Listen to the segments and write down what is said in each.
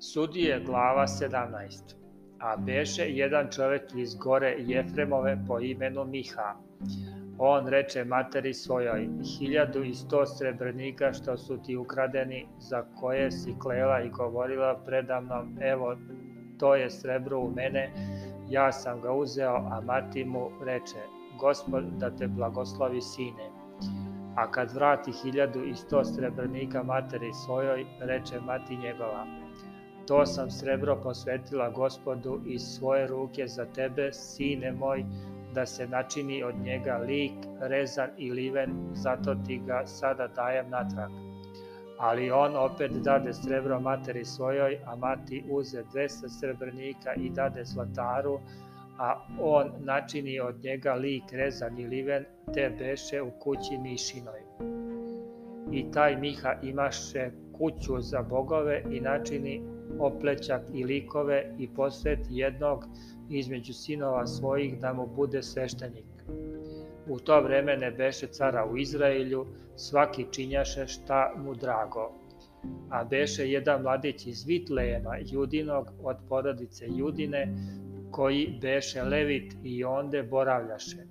Sudije glava 17 A beše jedan čovek iz gore Jefremove po imenu Miha. On reče materi svojoj, hiljadu i sto srebrnika što su ti ukradeni, za koje si klela i govorila predamnom, evo, to je srebro u mene, ja sam ga uzeo, a mati mu reče, gospod da te blagoslovi sine. A kad vrati hiljadu i sto srebrnika materi svojoj, reče mati njegova, To sam srebro posvetila gospodu iz svoje ruke za tebe, sine moj, da se načini od njega lik, rezan i liven, zato ti ga sada dajem natrag. Ali on opet dade srebro materi svojoj, a mati uze 200 srebrnika i dade zlataru, a on načini od njega lik rezan i liven, te beše u kući mišinoj. I taj Miha imaše kuću za bogove i načini oplećak i likove i posveti jednog između sinova svojih da mu bude sveštenik. U to vreme ne beše cara u Izraelju, svaki činjaše šta mu drago. A beše jedan mladić iz Vitlejema, judinog od porodice Judine, koji beše levit i onde boravljaše.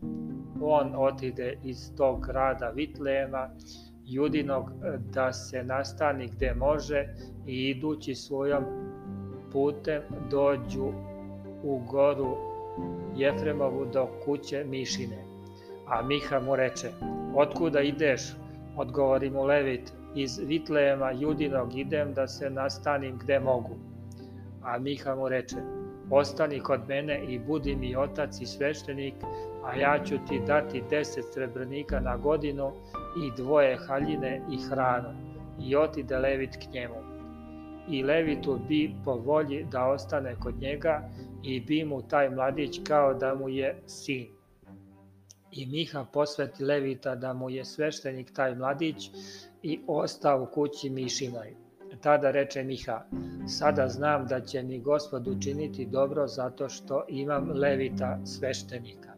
On otide iz tog grada Vitlejema judinog e, da se nastani gde može i idući svojom putem dođu u goru Jefremovu do kuće Mišine. A Miha mu reče, otkuda ideš? Odgovori mu Levit, iz Vitlejema judinog idem da se nastanim gde mogu. A Miha mu reče, ostani kod mene i budi mi otac i sveštenik, a ja ću ti dati deset srebrnika na godinu i dvoje haljine i hranu. I otide Levit k njemu. I Levitu bi po volji da ostane kod njega i bi mu taj mladić kao da mu je sin. I Miha posveti Levita da mu je sveštenik taj mladić i ostao u kući Mišinoj. Tada reče Miha, sada znam da će mi gospod učiniti dobro zato što imam Levita sveštenika.